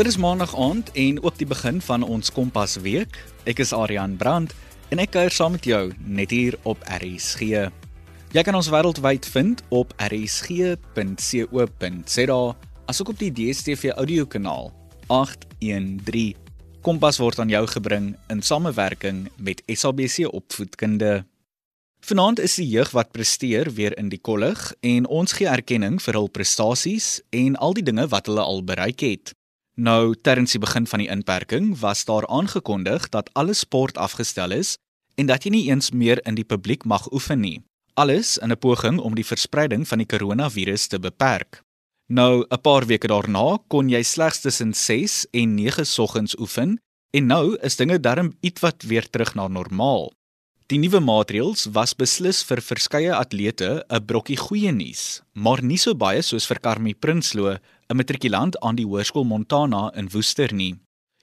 Dit is maandag aand en ook die begin van ons Kompas week. Ek is Adrian Brandt en ek kuier saam met jou net hier op RSG. Jy kan ons wêreldwyd vind op rsg.co.za asook op die DStv audiokanaal 813. Kompas word aan jou gebring in samewerking met SABC Opvoedkunde. Vanaand is die jeug wat presteer weer in die kollig en ons gee erkenning vir hul prestasies en al die dinge wat hulle al bereik het. Nou, terwyl die begin van die inperking was daar aangekondig dat alle sport afgestel is en dat jy nie eens meer in die publiek mag oefen nie. Alles in 'n poging om die verspreiding van die koronavirus te beperk. Nou, 'n paar weke daarna kon jy slegs tussen 6 en 9 soggens oefen en nou is dinge darm ietwat weer terug na normaal. Die nuwe maatreëls was beslis vir verskeie atlete 'n brokkie goeie nuus, maar nie so baie soos vir Carmi Prinsloo 'n matrikulant aan die Hoërskool Montana in Woester nie.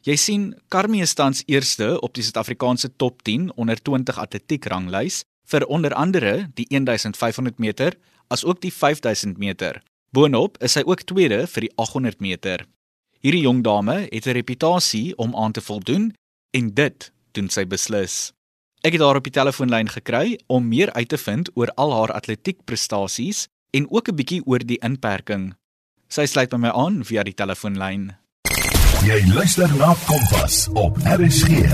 Jy sien, Carmi is tans eerste op die Suid-Afrikaanse top 10 onder 20 atletiek ranglys vir onder andere die 1500 meter as ook die 5000 meter. Boonop is sy ook tweede vir die 800 meter. Hierdie jong dame het 'n reputasie om aan te voldoen en dit doen sy beslis. Ek het haar op die telefoonlyn gekry om meer uit te vind oor al haar atletiek prestasies en ook 'n bietjie oor die inperking Sy sluit by my aan via die telefoonlyn. Jy luister na Kompas op RSG.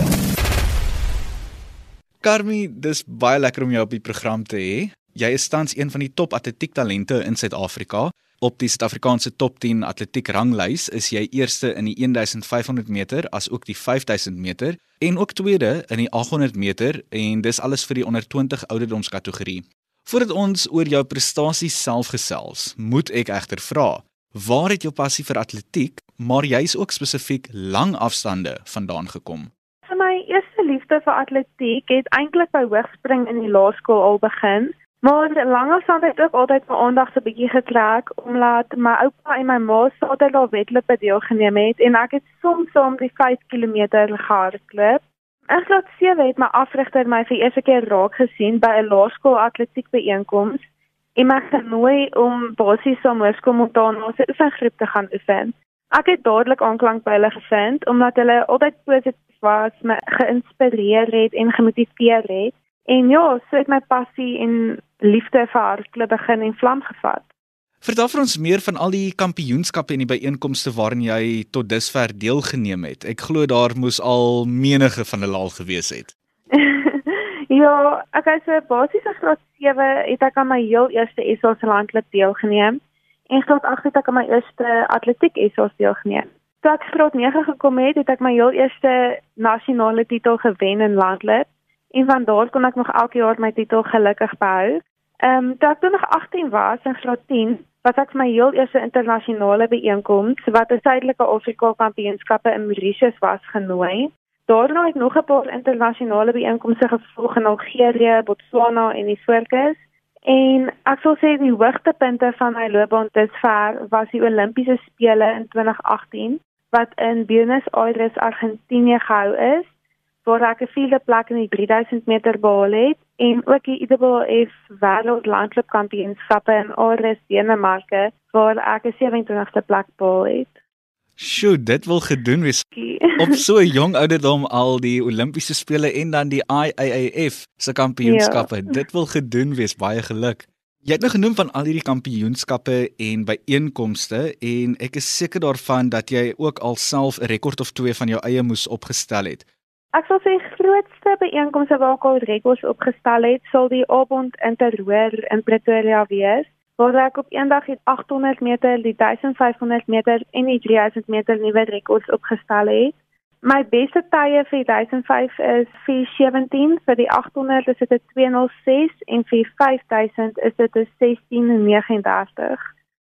Karmi, dis baie lekker om jou op die program te hê. Jy is tans een van die top atletiek talente in Suid-Afrika. Op die Suid-Afrikaanse top 10 atletiek ranglys is jy eerste in die 1500 meter as ook die 5000 meter en ook tweede in die 800 meter en dis alles vir die onder 20 ouderdomskategorie. Voordat ons oor jou prestasies self gesels, moet ek egter vra, Waar het jou passie vir atletiek, maar jy's ook spesifiek lang afstande vandaan gekom? Vir my eerste liefde vir atletiek het eintlik by hoogspring in die laerskool al begin. Maar langafstand het ook altyd my aandag so 'n bietjie getrek omdat my oupa en my ma al wedlope deelgeneem het en ek het soms soms die 5 km gehardloop. Ek het sewe het my afrigter my vir eerste keer raak gesien by 'n laerskool atletiek byeenkoms en my genooi om basies saam hoërskool Montana se oefengroep te gaan oefen. Ek het dadelik aanklank by hulle gevind omdat hulle altyd positief was, my geïnspireer het en gemotiveer het. En ja, so het my passie en liefde vir hardloop begin en vlam gevat. Vertel vir ons meer van al die kampioenskappe en die byeenkomste waarin jy tot dusver deelgeneem het. Ek glo daar moes al menige van hulle al gewees het. Ja, ek het so basies in graad 7 het ek aan my heel eerste SA se landklub deelgeneem. En graad 8 het ek aan my eerste atletiek SA deelgeneem. Toe ek graad 9 gekom het, het ek my heel eerste nasionale titel gewen in landklub. En van daar kon ek nog elke jaar my titel gelukkig behou. Ehm um, toe ek nog 18 was in graad 10, was ek my heel eerste internasionale byeenkoms wat 'n suidelike Afrika kampioenskappe in Mauritius was genooi. Daarna het nog 'n paar internasionale byeenkomste gevolg in Algerië, Botswana en die Voorkes. En ek sal sê die hoogtepunte van my loopbaan dusver was die Olimpiese spele in 2018 wat in Buenos Aires, Argentinië gehou is, waar ek 'n vierde plek in die 3000 meter behaal het en ook die IWF Wêreldlandloopkampioenskappe in Aarhus, Denemarke, waar ek 'n 27ste plek behaal het. Sjoe, dit wil gedoen wees. Op so 'n jong ouderdom al die Olimpiese spele en dan die IAAF se kampioenskappe. Ja. Dit wil gedoen wees. Baie geluk. Jy het nou genoem van al hierdie kampioenskappe en byeenkomste en ek is seker daarvan dat jy ook alself 'n rekord of twee van jou eie moes opgestel het. Ek sal sê grootste byeenkomste waar ek al rekords opgestel het, sal die Abond Interroer in Pretoria wees waar ek op eendag die 800 meter, die 1500 meter en die 3000 meter nuwe rekords opgestel het. My beste tye vir die 1005 is 417, vir die 800 is dit 'n 206 en vir 5000 is dit 'n 1639.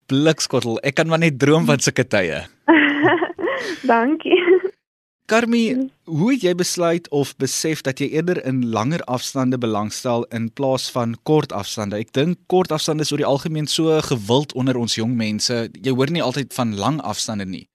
Blikskottel, ek kan maar net droom van sulke tye. Dankie. Karmi, mm. hoe het jy besluit of besef dat jy eerder in langer afstande belangstel in plaas van kort afstande? Ek dink kort afstande is oor die algemeen so gewild onder ons jong mense. Jy hoor nie altyd van lang afstande nie.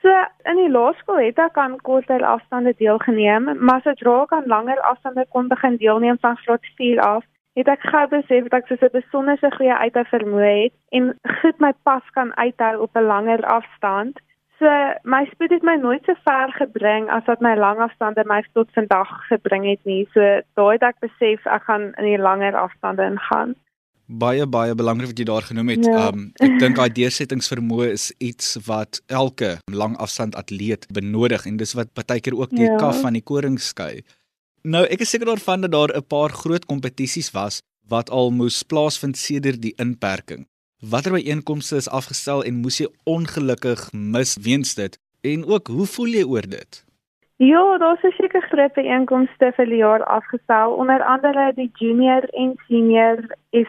So in die laerskool het ek aan korter afstande deelgeneem, maar sodra ek aan langer afstande kon begin deelneem van graad 4 af, het ek gou besef dat ek so 'n besonderse goeie uithou vermoë het en goed my pas kan uithou op 'n langer afstand. So my spoed het my nooit so ver gebring as wat my langafstande my tot vandag gebring het nie. So daai het ek besef ek gaan in die langer afstande ingaan. Baie baie belangrik wat jy daar genoem het. Ja. Um ek dink daai deursettingsvermoë is iets wat elke langafstand atleet benodig en dis wat partykeer ook die Ja. kaf van die koring skei. Nou ek is seker daarvan dat daar 'n paar groot kompetisies was wat al moes plaasvind sedert die inperking. Watter byeenkomste is afgestel en moes jy ongelukkig mis weens dit? En ook, hoe voel jy oor dit? Ja, daar's 'n seker groot byeenkomste vir die jaar afgestel, onder andere die junior en senior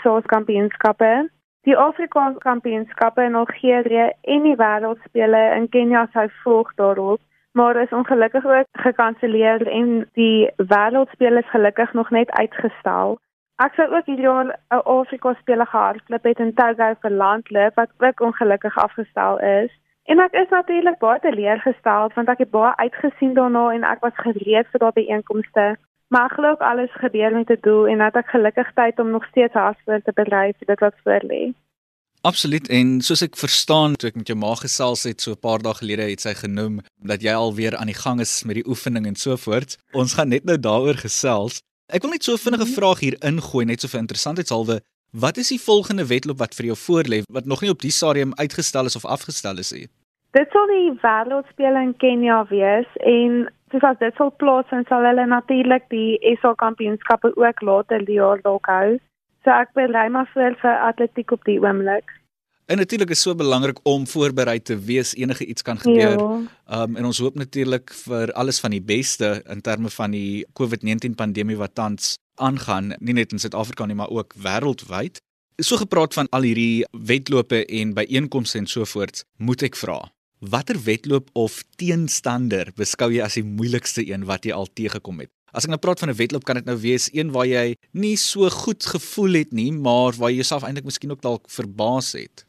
SA kampioenskappe, die Afrika kampioenskappe in Algerië en die wêreldspele in Kenia sou volg daarop, maar is ongelukkig ook gekanselleer en die wêreldspele is gelukkig nog net uitgestel. Ek sou ook hierdie jaar 'n Afrika spele gehardloop het in Togo vir landloop wat ook ongelukkig afgestel is. En ek is natuurlik baie teleurgestel want ek het baie uitgesien daarna en ek was gereed vir daardie byeenkomste. Maar ek glo ook alles gebeur met 'n doel en dat ek gelukkig tyd om nog steeds hardloop te bedryf vir dit wat voor lê. Absoluut en soos ek verstaan toe ek met jou ma gesels het so 'n paar dae gelede het sy genoem dat jy alweer aan die gang is met die oefening en so voort. Ons gaan net nou daaroor gesels. Ek wil net so 'n vinnige vraag hier ingooi net so vir interessantheidshalwe. Wat is die volgende wedloop wat vir jou voorlê wat nog nie op die stadium uitgestel is of afgestel is nie? Dit sal die wêreldspele in Kenia wees en soos as dit sal plaasvind sal hulle natuurlik die SA kampioenskappe ook later die jaar dalk hou. So ek berei maar voor vir atletiek op die oomblik. En natuurlik is so belangrik om voorberei te wees enige iets kan gebeur. Ja. Um en ons hoop natuurlik vir alles van die beste in terme van die COVID-19 pandemie wat tans aangaan, nie net in Suid-Afrika nie, maar ook wêreldwyd. So gepraat van al hierdie wedlope en byeenkomste en so voort, moet ek vra, watter wedloop of teenstander beskou jy as die moeilikste een wat jy al teëgekom het? As ek nou praat van 'n wedloop, kan dit nou wees een waar jy nie so goed gevoel het nie, maar waar jy jouself eintlik miskien ook dalk verbaas het.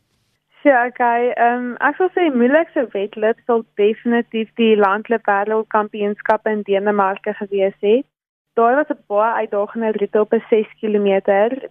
Ja, okay. Ehm um, ek sal sê die moeilikste wedloop sal definitief die landloop wêreldkampioenskappe in Denemarke gewees het. Daar was 'n baie uitdagende roete op 'n 6 km.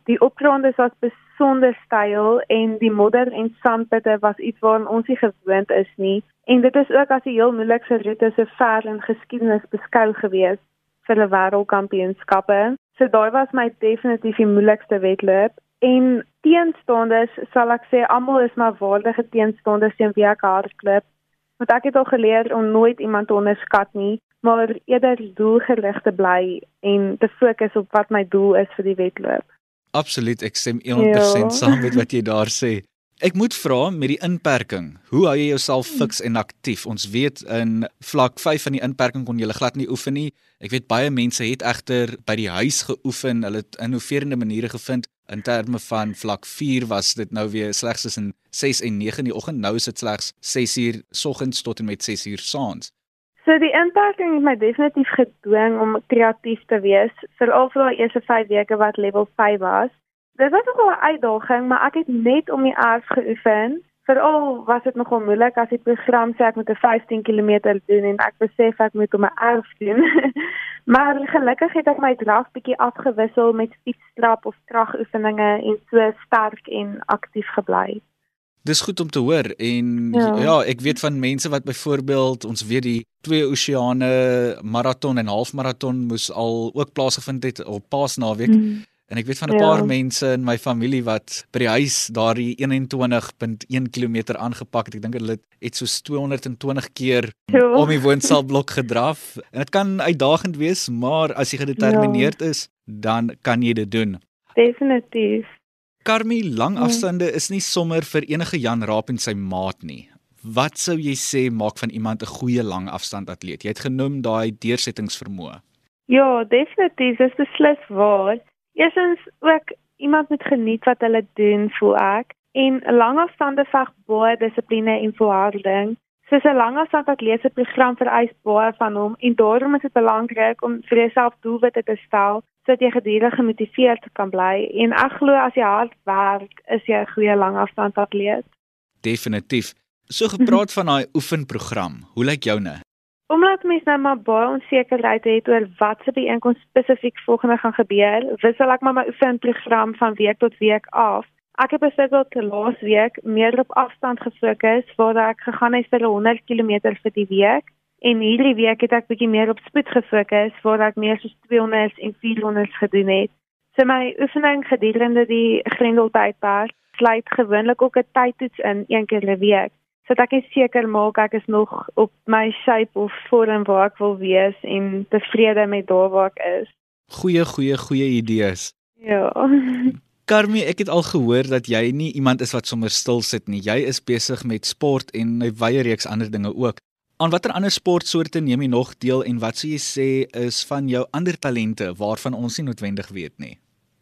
Die opgronde was besonder steil en die modder en sandputte was iets waaraan ons nie gewoond is nie. En dit is ook as die heel moeilikste roete so ver in geskiedenis beskou gewees vir 'n wêreldkampioenskappe. So daai was my definitief die moeilikste wedloop. En teenstanders sal ek sê almal is maar waardige teenstanders teen wie ek hardloop. Want ek het al geleer om nooit iemand te onderskat nie, maar eerder doelgerig te bly en te fokus op wat my doel is vir die wedloop. Absoluut, ek stem 100% Ja. saam met wat jy daar sê. Ek moet vra met die inperking, hoe hou jy jouself fiks en aktief? Ons weet in vlak 5 van die inperking kon jy glad nie oefen nie. Ek weet baie mense het egter by die huis geoefen, hulle het innoverende maniere gevind. In terme van vlak 4 was dit nou weer slegs tussen 6 en 9 in die oggend. Nou is dit slegs 6 uur soggens tot en met 6 uur saans. So die inperking het my definitief gedwing om kreatief te wees, veral vir daai eerste 5 weke wat level 5 was. Dit was nogal 'n uitdaging, maar ek het net om die erf geoefen. Veral was dit nogal moeilik as die program sê ek moet 'n 15 km doen en ek besef ek moet om 'n erf doen. maar gelukkig het ek my draf bietjie afgewissel met fietstrap of kragoefeninge en so sterk en aktief gebly. Dis goed om te hoor en ja. Ja. ja, ek weet van mense wat byvoorbeeld ons weet die twee oseane maraton en halfmaraton moes al ook plaasgevind het op Paasnaweek Mm. En ek weet van 'n Ja. paar mense in my familie wat by die huis daardie 21.1 km aangepak het. Ek dink hulle het so 220 keer Ja. om die woonsaalblok gedraf. En dit kan uitdagend wees, maar as jy gedetermineerd Ja. is, dan kan jy dit doen. Definitief. Karmie, lang afstande is nie sommer vir enige Jan Raap en sy maat nie. Wat sou jy sê maak van iemand 'n goeie lang afstand atleet? Jy het genoem daai deursettingsvermoë. Ja, definitief, dis beslis waar. Eerstens ook iemand moet geniet wat hulle doen, voel ek. En 'n langafstande veg baie dissipline en volharding. Soos 'n langafstand atleet se program vereis baie van hom en daarom is dit belangrik om vir jouself doelwitte te stel sodat jy gedurig gemotiveerd kan bly. En ek glo as jy hard werk, is jy 'n goeie langafstand atleet. Definitief. So gepraat van daai oefenprogram. Hoe lyk joune? Omdat mense nou maar baie onsekerheid het oor wat se by inkom spesifiek volgende gaan gebeur, wissel ek maar my oefenprogram van week tot week af. Ek het byvoorbeeld laasweek meer op afstand gefokus waar ek gegaan het vir 100 km vir die week en hierdie week het ek bietjie meer op spoed gefokus waar ek meer soos 200 en 400 gedoen het. So my oefening gedurende die Grendeltydperk sluit gewoonlik ook 'n tydtoets in een keer 'n week sodat ek seker maak ek is nog op my shape of vorm waar ek wil wees en tevrede met daar waar ek is. Goeie goeie goeie idees. Ja. Karmie, ek het al gehoor dat jy nie iemand is wat sommer stil sit nie. Jy is besig met sport en 'n wye reeks ander dinge ook. Aan watter ander sportsoorte neem jy nog deel en wat sou jy sê is van jou ander talente waarvan ons nie noodwendig weet nie?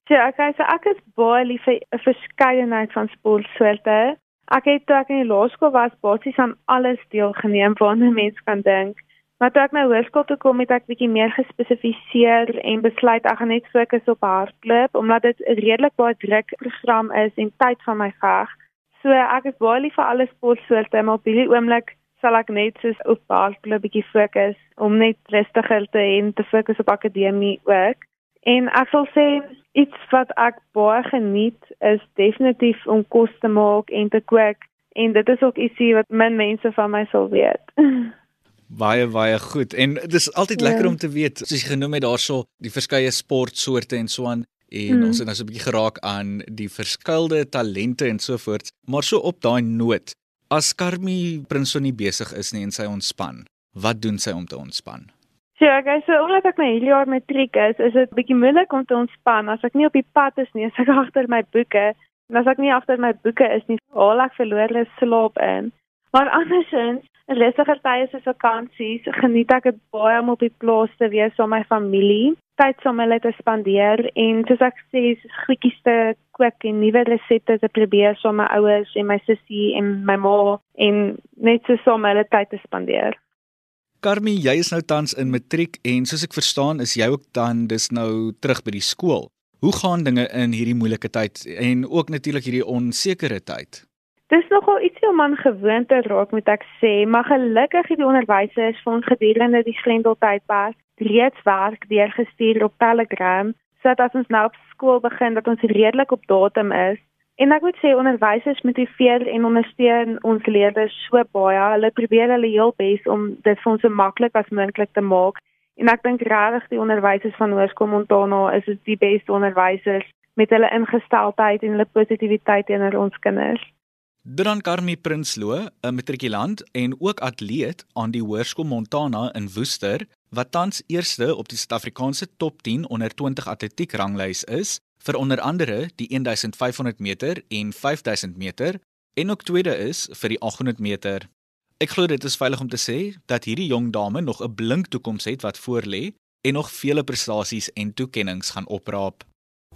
Ja, okay, so ek is baie lief vir 'n verskeidenheid van sportsoorte. Ek het toe ek in die laerskool was, basies aan alles deelgeneem waarna 'n mens kan dink. Maar toe ek nou hoërskool toe kom, het ek bietjie meer gespesifiseer en besluit ek gaan net fokus op hardloop omdat dit 'n redelik baie druk program is en tyd van my veg. So ek is baie lief vir alle sportsoorte, maar op hierdie oomblik sal ek net soos op hardloop bietjie fokus om net rustiger te en te fokus op akademie ook. En ek sal sê iets wat ek baie geniet is definitief om kos te maak en te kook en dit is ook ietsie wat min mense van my sal weet. Baie baie goed. En dis altyd ja. lekker om te weet, soos jy genoem het daarso, die verskeie sportsoorte en so aan en mm. ons het nou so 'n bietjie geraak aan die verskillende talente en so voort. Maar so op daai noot, as Karmie Prinsonie besig is nie en sy ontspan, wat doen sy om te ontspan? Ja, ek sê omdat ek my hele jaar matriek is, is dit bietjie moeilik om te ontspan as ek nie op die pad is nie, as ek agter my boeke en as ek nie agter my boeke is nie, al ek verlore slaap in. Maar andersins Rustiger tye soos vakansies, geniet ek dit baie om op die plaas te wees saam met my familie, tyd saam met hulle te spandeer en soos ek sê, goedjies te kook en nuwe resepte te probeer saam met my ouers en my sussie en my ma en net so saam met hulle tyd te spandeer. Karmie, jy is nou tans in matriek en soos ek verstaan, is jy ook dan dis nou terug by die skool. Hoe gaan dinge in hierdie moeilike tyd en ook natuurlik hierdie onsekere tyd? Dis nogal ietsie om aan gewoon te raak, moet ek sê, maar gelukkig het die onderwysers vir ons gedurende die Grendeltydperk reeds werk deurgestuur op Telegram, sodat as ons nou op skool begin dat ons redelik op datum is. En ek moet sê onderwysers motiveer en ondersteun ons leerders so baie. Hulle probeer hulle heel bes om dit vir ons so maklik as moontlik te maak. En ek dink regtig die onderwysers van Hoërskool Montana is die beste onderwysers met hulle ingesteldheid en hulle positiwiteit teenoor ons kinders. Dan Karmie Prinsloo, 'n matrikulant en ook atleet aan die Hoërskool Montana in Woester, wat tans eerste op die Suid-Afrikaanse top 10 onder 20 atletiek ranglys is vir onder andere die 1500 meter en 5000 meter en ook tweede is vir die 800 meter. Ek glo dit is veilig om te sê dat hierdie jong dame nog 'n blink toekoms het wat voorlê en nog vele prestasies en toekenninge gaan opraap.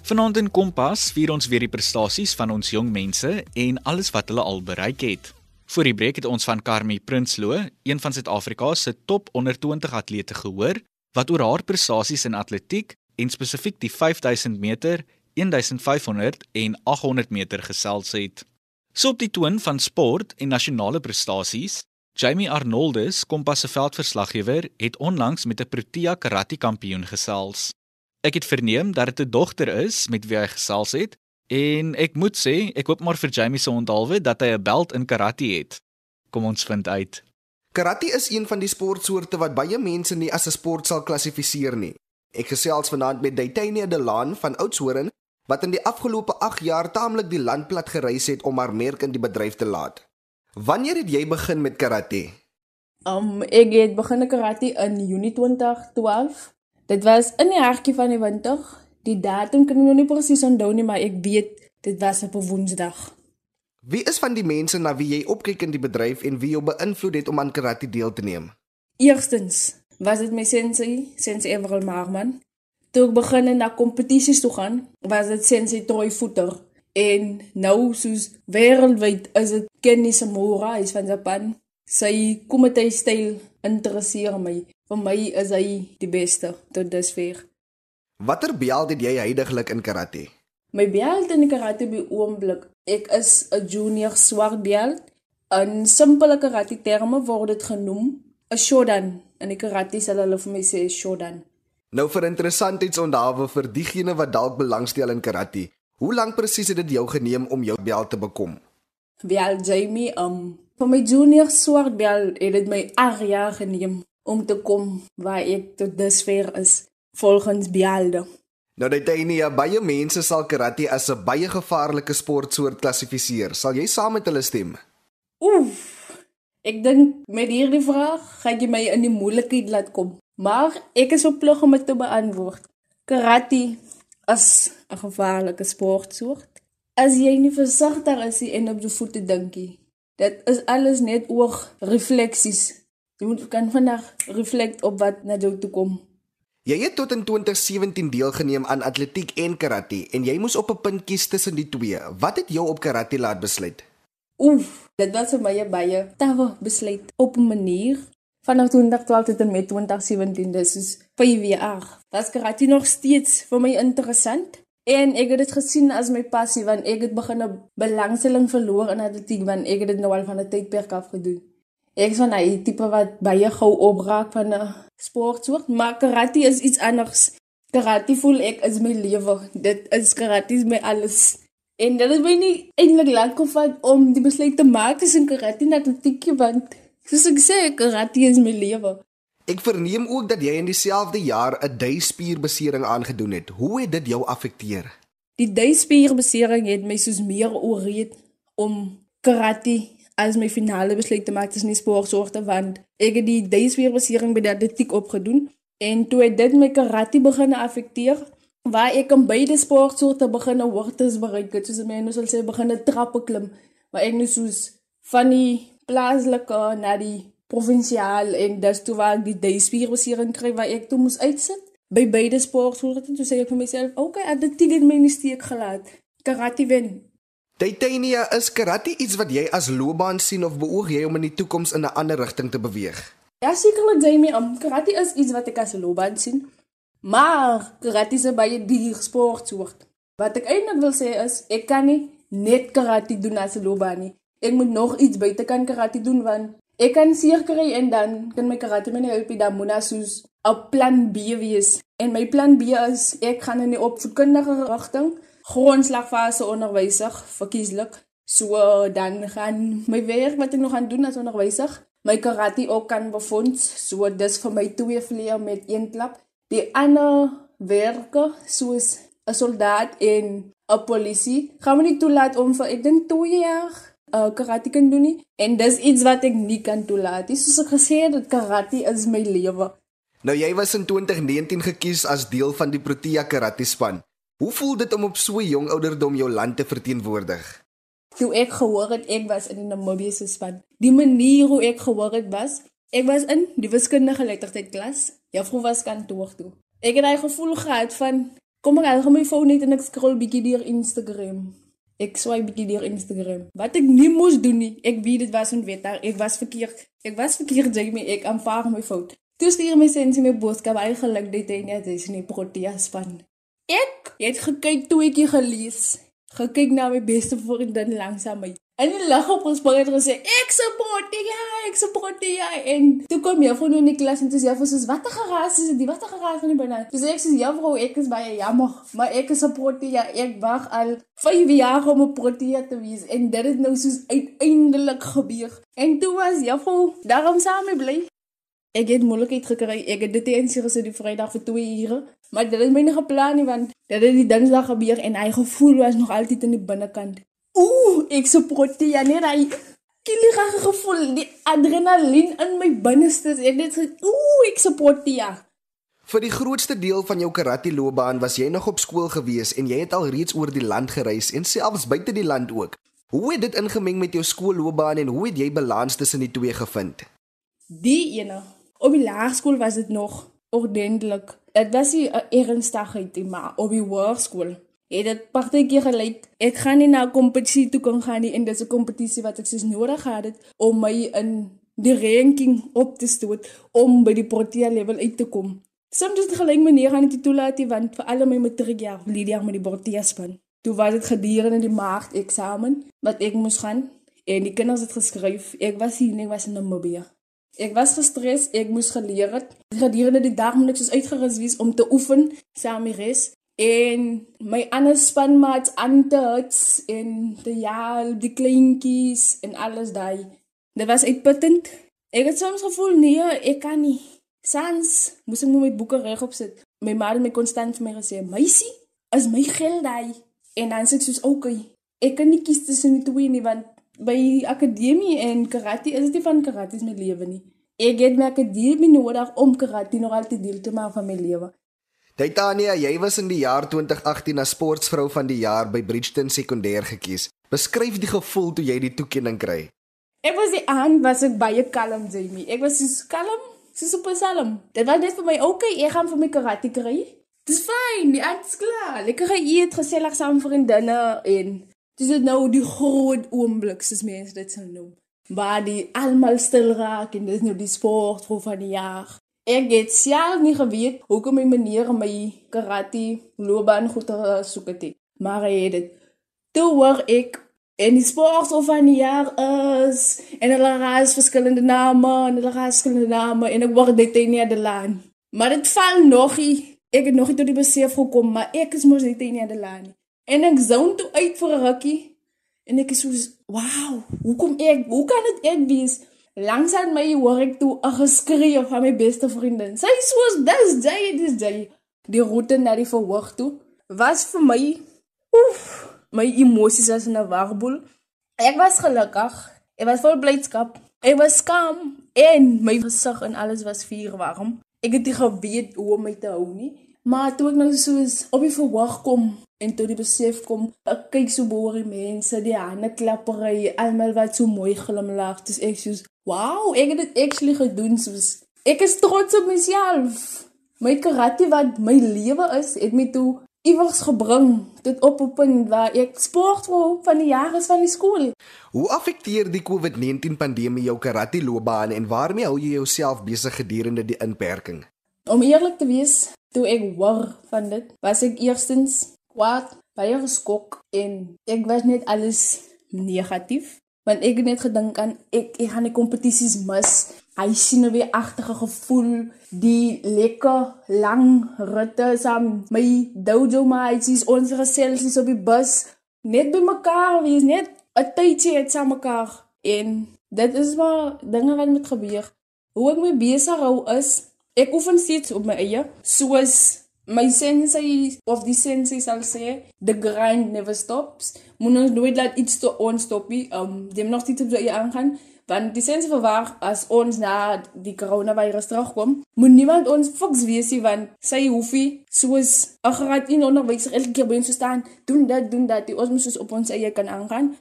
Vanaand in Kompas vier ons weer die prestasies van ons jong mense en alles wat hulle al bereik het. Voor die breek het ons van Karmie Prinsloo, een van Suid-Afrika se top onder 20 atlete gehoor, wat oor haar prestasies in atletiek en spesifiek die 5000 meter, 1500 en 800 meter gesels het. So op die toon van sport en nasionale prestasies, Jamie Arnoldus, Kompas se veldverslaggewer, het onlangs met 'n Protea karate kampioen gesels. Ek het verneem dat dit 'n dogter is met wie hy gesels het en ek moet sê, ek hoop maar vir Jamie se onthaalwe dat hy 'n belt in karate het. Kom ons vind uit. Karate is een van die sportsoorte wat baie mense nie as 'n sport sal klassifiseer nie. Ek gesels vanaand met Daitania Delan van Oudtshoorn wat in die afgelope 8 jaar taamlik die land plat gereis het om haar merk in die bedryf te laat. Wanneer het jy begin met karate? Um ek het begin karate in Junie 2012 Dit was in die hartjie van die winter. Die datum kan ek nog nie presies onthou nie, maar ek weet dit was op 'n Woensdag. Wie is van die mense na wie jy opkyk in die bedryf en wie jou beïnvloed het om aan karate deel te neem? Eerstens was dit my sensei, sensei Everal Marman. Toe ek begin in na kompetisies toe gaan, was dit sensei Troy Footer. En nou soos wêreldwyd is dit Kenny Samura, hy's van Japan. Sy komite styl interesseer my. Vir my is hy die beste tot dusver. Watter belt het jy heidaglik in karate? My belt in karate by oomblik, ek is 'n junior swart belt. In simpele karate terme word dit genoem 'n shodan. In die karate sal hulle vir my sê shodan. Nou vir interessantheidsondhawe vir diegene wat dalk belangstel in karate. Hoe lank presies het dit jou geneem om jou bel te bekom? Wel Jamie, um vir my junior swart bel het dit my 8 jaar geneem om te kom waar ek tot dusver is volgens Bialde. Nou dit is nie baie mense sal karate as 'n baie gevaarlike sportsoort klassifiseer. Sal jy saam met hulle stem? Oef. Ek dink met hierdie vraag gaan jy my in die moeilikheid laat kom. Maar ek is verplig om dit te beantwoord. Karate is 'n gevaarlike sportsoort. As jy nie versigtig is en op jou voete dink jy. Dit is alles net oog refleksies. Jy moet kan vandag reflect op wat na jou toe kom. Jy het tot in 2017 deelgeneem aan atletiek en karate en jy moes op 'n punt kies tussen die twee. Wat het jou op karate laat besluit? Oef, dit was vir my 'n baie tawe besluit op 'n manier vanaf 2012 tot en met 2017 dis soos 5 jaar. Was karate nog steeds vir my interessant en ek het dit gesien as my passie want ek het begin 'n belangstelling verloor in atletiek want ek het dit nou al van 'n tydperk af gedoen. Ek is van 'n tipe wat baie gou opraak van 'n sportsoort, maar karate is iets anders. Karate voel ek is my lewe. Dit is karate is my alles. En dit is my nie eintlik lank gevat om die besluit te maak tussen karate en atletiek want soos ek sê, karate is my lewe. Ek verneem ook dat jy in dieselfde jaar 'n duispierbesering aangedoen het. Hoe het dit jou affekteer? Die duispierbesering het my soos meer ooreed om karate as my finale besluit te maak tussen die sportsoorte want ek het die duispierbesering by die atletiek opgedoen en toe het dit my karate begin affekteer waar ek in beide sportsoorte begin hoogtes bereik het soos mense sal sê begin trappe klim maar ek net soos van die plaaslike na die provinsiaal en dis toe waar ek die duispierbesering kry waar ek toe moes uitsit by beide sportsoorte toe sê ek vir myself okay atletiek het my nie steek gelaat karate wen Titania is karate iets wat jy as loopbaan sien of beoog jy om in die toekoms in 'n ander rigting te beweeg? Ja, sekerlik Jamie, um, karate is iets wat ek as loopbaan sien. Maar karate is 'n baie duur sportsoort. Wat ek eintlik wil sê is ek kan nie net karate doen as 'n loopbaan nie. Ek moet nog iets buite kan karate doen want ek kan seer kry en dan kan my karate my help dan moet as 'n plan B wees. En my plan B is ek gaan in die opvoedkundige rigting grondslagfase onderwyser verkieslik. So dan gaan my werk wat ek nog gaan doen as onderwyser, my karate ook kan befonds. So dis vir my twee vleie met een klap die ander werke soos 'n soldaat en 'n polisie gaan my nie toelaat om vir ek dink 2 jaar uh, karate kan doen nie. En dis iets wat ek nie kan toelaat nie. Soos ek gesê het dat karate is my lewe. Nou jy was in 2019 gekies as deel van die Protea karate span. Hoe voel dit om op so jong ouderdom jou land te verteenwoordig? Toe ek gehoor het ek was in die Namibiese span die manier hoe ek gehoor het was ek was in die wiskundige lettertyd klas juffrou was kantoor toe. Ek het daai gevoel gehad van kom ek algemeen my foon net en ek scroll bietjie deur Instagram. Ek swipe bietjie deur Instagram. Wat ek nie moes doen nie. Ek weet dit was onwet. Ek was verkeerd. Ek was verkeerd, Jamie. Ek aanvaar my fout. Toe stuur my sensie my boodskap eigenlijk dit en ja, dis nie Protea span. Ek het gekyk toe ek gelees. Gekyk na my beste vriendin langs my. En die lag op ons baie het gesê, ek support die ja, ek support die ja. En toe kom jy van in die klas en toe sê jy vir soos watter geraas is dit? Watter geraas van die? Dis ek sê ja vrou, ek is baie jammer, maar ek is support die ja. Ek wag al 5 jaar om 'n protea te wees en dit het nou soos uiteindelik gebeur. En toe was jy vrou, daarom saam bly. Ek het moeilikheid gekry. Ek het dit eens gesê die Vrydag vir 2 ure, maar dit het my nie geplan nie want dit het die Dinsdag gebeur en hy gevoel was nog altyd in die binnekant. Ooh, ek support die ja net hy killerige gevoel, die adrenalien in my binneste. Ek net ooh, ek support die ja. Vir die grootste deel van jou karate loopbaan was jy nog op skool gewees en jy het al reeds oor die land gereis en selfs buite die land ook. Hoe het dit ingemeng met jou skoolloopbaan en hoe het jy balans tussen die twee gevind? Die ene, op die laerskool was dit nog ordentlik. Dit was nie 'n ernstigheid nie, maar op die hoërskool het dit partykeer gelyk ek gaan nie na 'n kompetisie toe kan gaan nie en dis 'n kompetisie wat ek soos nodig gehad het om my in die ranking op te stoot om by die Protea level uit te kom. Soms het gelyk meneer gaan dit toelaat nie want vir al my matriekjaar lede jaar met die Protea span. Toe was dit gedurende die maart eksamen wat ek moes gaan en die kinders het geskryf ek was hier nie was in Namibia. Ek was gestres, ek moes geleer het. Gedurende die dag moet ek soos uitgerus wees om te oefen saam met res En my ander spanmaats Antets en die ja, die kleintjies en alles daai. Dit was uitputtend. Ek het soms gevoel nee, ek kan nie. Sans moes ek my boeke regop sit. My ma het my konstant vir my gesê, "Meisie, is my geld daai." En dan sê ek soos, "Oké, okay, ek kan nie kies tussen die twee nie want by akademie en karate is dit van karate is my lewe nie. Ek het my akademie nodig om karate nog altyd deel te maak van my lewe." Titania, jy was in die jaar 2018 as sportvrou van die jaar by Bridgeton Sekondêr gekies. Beskryf die gevoel toe jy die toekenning kry. Ek was die aan was ek baie kalm, Jamie. Ek was so kalm, so super kalm. Dit was net vir my, okay, ek gaan vir my karate kry. Dis fyn, die aand's klaar. Lekker eet, gesellig saam vriendinne en dis nou die groot oomblik, soos mense dit sou noem. Maar die almal stil raak en dis nou die sportvrou van die jaar. Ek het self nie geweet hoekom my meneer my karate loopbaan goed gesoek het. Maar hy het dit. Toe hoor ek en die sport of van die jaar is en hulle raas verskillende name en hulle raas verskillende name en ek word dit nie aan die laan. Maar dit val nog nie. Ek het nog nie tot die besef gekom maar ek is mos net nie aan die laan. En ek zoon toe uit vir 'n rukkie en ek is so wow, hoekom ek? Hoe kan dit ek wees? Langs aan my hoor ek toe 'n geskree van my beste vriendin. Sy sê soos dis jy, dis jy. Die roete na die verhoog toe was vir my oef, my emosies was 'n warboel. Ek was gelukkig. Ek was vol blydskap. Ek was skaam en my gesig en alles was vuurwarm. Ek het nie geweet hoe om my te hou nie. Maar toe ek nou soos op die verhoog kom en tot die besef kom, ek kyk so boor die mense, die hande klappery, almal wat so mooi glimlag, dis ek soos Wow, ek het dit actually gedoen soos ek is trots op myself. My karate wat my lewe is, het my toe iewers gebring tot op 'n punt waar ek sportvrou van die jaar is van die skool. Hoe affekteer die COVID-19 pandemie jou karate loopbaan en waarmee hou jy jouself besig gedurende die inperking? Om eerlik te wees, toe ek hoor van dit, was ek eerstens kwaad, baie geskok en ek was net alles negatief want ek het net gedink aan ek ek gaan die kompetisies mis. Hy sien nou weer agterge gevoel die lekker lang ritte saam my dojo maatjies ons geselsies op die bus net by mekaar wees net 'n tydjie het saam mekaar en dit is maar dinge wat met gebeur. Hoe ek my besig hou is ek oefen steeds op my eie soos my sensei of die sensei sal sê the grind never stops. Moet ons nooit laat iets te ons stop nie. Um dem nog steeds op so aangaan want die sensei verwag as ons na die coronavirus terugkom moet niemand ons foks wees nie want sy hoef nie soos 'n graad in onderwyser elke keer by ons staan doen dit doen dat ons moet soos op ons eie kan aangaan.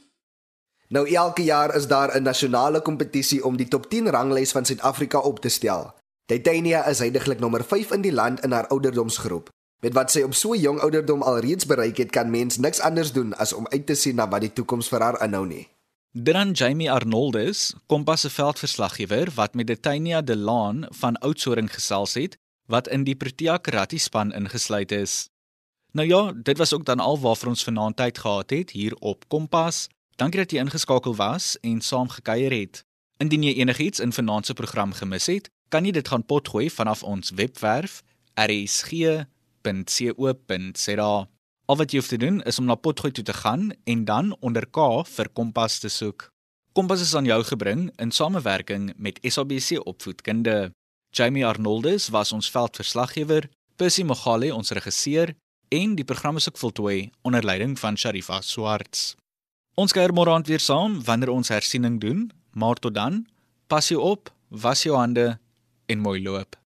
Nou elke jaar is daar 'n nasionale kompetisie om die top 10 ranglys van Suid-Afrika op te stel. Titania is heidaglik nommer 5 in die land in haar ouderdomsgroep. Met wat sy op so jong ouderdom alreeds bereik het, kan mens niks anders doen as om uit te sien na wat die toekoms vir haar inhou nie. Dan Jamie Arnoldus, Kompas se veldverslaggewer wat met Titania De Laan van Oudtshoorn gesels het, wat in die Protea Karate span ingesluit is. Nou ja, dit was ook dan al waarvoor ons vanaand tyd gehad het hier op Kompas. Dankie dat jy ingeskakel was en saam gekuier het. Indien jy enigiets in vanaand se program gemis het, kan jy dit gaan potgooi vanaf ons webwerf rsg.co.za. Al wat jy hoef te doen is om na potgooi toe te gaan en dan onder K vir Kompas te soek. Kompas is aan jou gebring in samewerking met SABC Opvoedkunde. Jamie Arnoldus was ons veldverslaggewer, Percy Mogale ons regisseur en die program is ook voltooi onder leiding van Sharifa Swarts. Ons kuier môre aand weer saam wanneer ons hersiening doen, maar tot dan, pas jou op, was jou hande en mooi loop.